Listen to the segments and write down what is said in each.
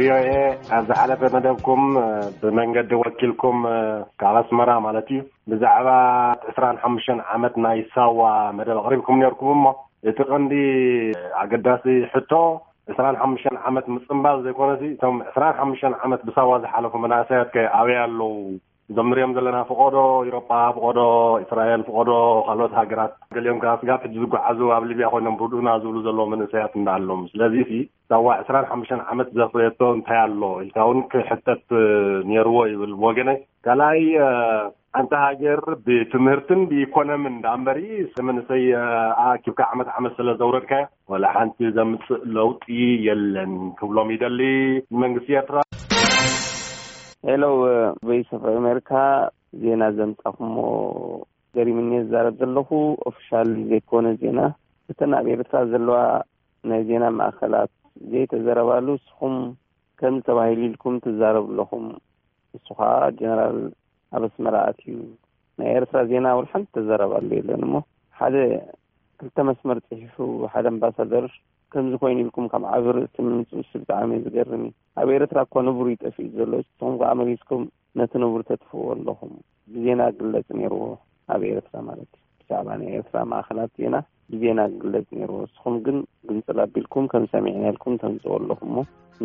ቪኦኤ ኣብ ዝሓለፈ መደብኩም ብመንገዲ ወኪልኩም ካብ ኣስመራ ማለት እዩ ብዛዕባ ዕስራን ሓሙሽተን ዓመት ናይ ሳዋ መደብ ኣቕሪብኩም ነርኩም እሞ እቲ ቀንዲ ኣገዳሲ ሕቶ ዕስራን ሓሙሽተን ዓመት ምፅምባል ዘይኮነሲ እቶም ዕስራን ሓሙሽተን ዓመት ብሳዋ ዝሓለፉ መናእሰያት ከ ኣበይ ኣለዉ እዞም ንሪኦም ዘለና ፍቆዶ ኢሮጳ ፍቆዶ እስራኤል ፍቆዶ ካልኦት ሃገራት ገሊኦም ከኣ ስጋብ ሕጂ ዝጓዓዙ ኣብ ሊብያ ኮይኖም ርድኡና ዝብሉ ዘለዉ መንእሰያት እንዳ ኣሎም ስለዚ እቲ ሳዋ ዕስራን ሓሙሽተን ዓመት ዘፍረየቶ እንታይ ኣሎ ኢልካ እውን ክሕተት ነይርዎ ይብል ብወገነይ ካልኣይ ሓንቲ ሃገር ብትምህርትን ብኢኮኖምን ዳኣ እምበሪ መንእሰይ ኣኪብካ ዓመት ዓመት ስለ ዘውረድካዮ ወላ ሓንቲ ዘምጽእ ለውጢ የለን ክብሎም ይደሊ ንመንግስቲ ኤርትራ። ሄሎ ቮይስ ኦፍ ኣሜሪካ ዜና ዘምጻኹሞ ገሪምኒ ዝዛረብ ዘለኹ ኦፊሻል ዘይኮነ ዜና እተን ኣብ ኤርትራ ዘለዋ ናይ ዜና ማእኸላት ዘይተዘረባሉ ንስኹም ከምዚ ተባሂሉ ኢልኩም ትዛረቡ ኣለኹም ንሱ ከዓ ጀነራል ኣብ ኣስመራ ኣትዩ ናይ ኤርትራ ዜና ወላ ሓንቲ ተዘረባሉ የለን እሞ ሓደ ክልተ መስመር ጽሒፉ ሓደ ኣምባሳደር ከምዚ ኮይኑ ኢልኩም ካብ ዓቢ ርእሲ ምምጽኡሲ ብጣዕሚ እዩ ዝገርም እዩ ኣብ ኤርትራ እኳ ንቡር እዩ ጠፊኡ ዘሎ ንስኹም ከዓ መሊስኩም ነቲ ንቡር ተጥፍዎ ኣለኹም ብዜና ግለጽ ነይርዎ ኣብ ኤርትራ ማለት እዩ ብዛዕባ ናይ ኤርትራ ማእኸላት ዜና ብዜና ክግለጽ ነይሩ ንስኹም ግን ግንጽል ኣቢልኩም ከም ሰሚዕናልኩም ተምጽዎ ኣለኹሞ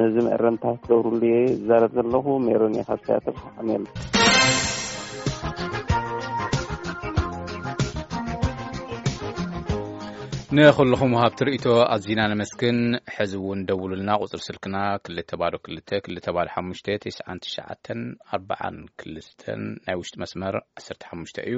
ነዚ መእረምታ ክትገብርሉ እየ ዝዛረብ ዘለኹ ሜሮን እየ ካብ ሰያትል ሓመል ንኹልኹም ውሃብቲ ርእቶ ኣዚና ነመስግን ሕዚ እውን ደውሉልና ቁፅሪ ስልክና ክልተ ባዶ ክልተ ክልተ ባዶ ሓሙሽተ ትስዓን ትሽዓተን ኣርባዓን ክልስተን ናይ ውሽጢ መስመር ዓሰርተ ሓሙሽተ እዩ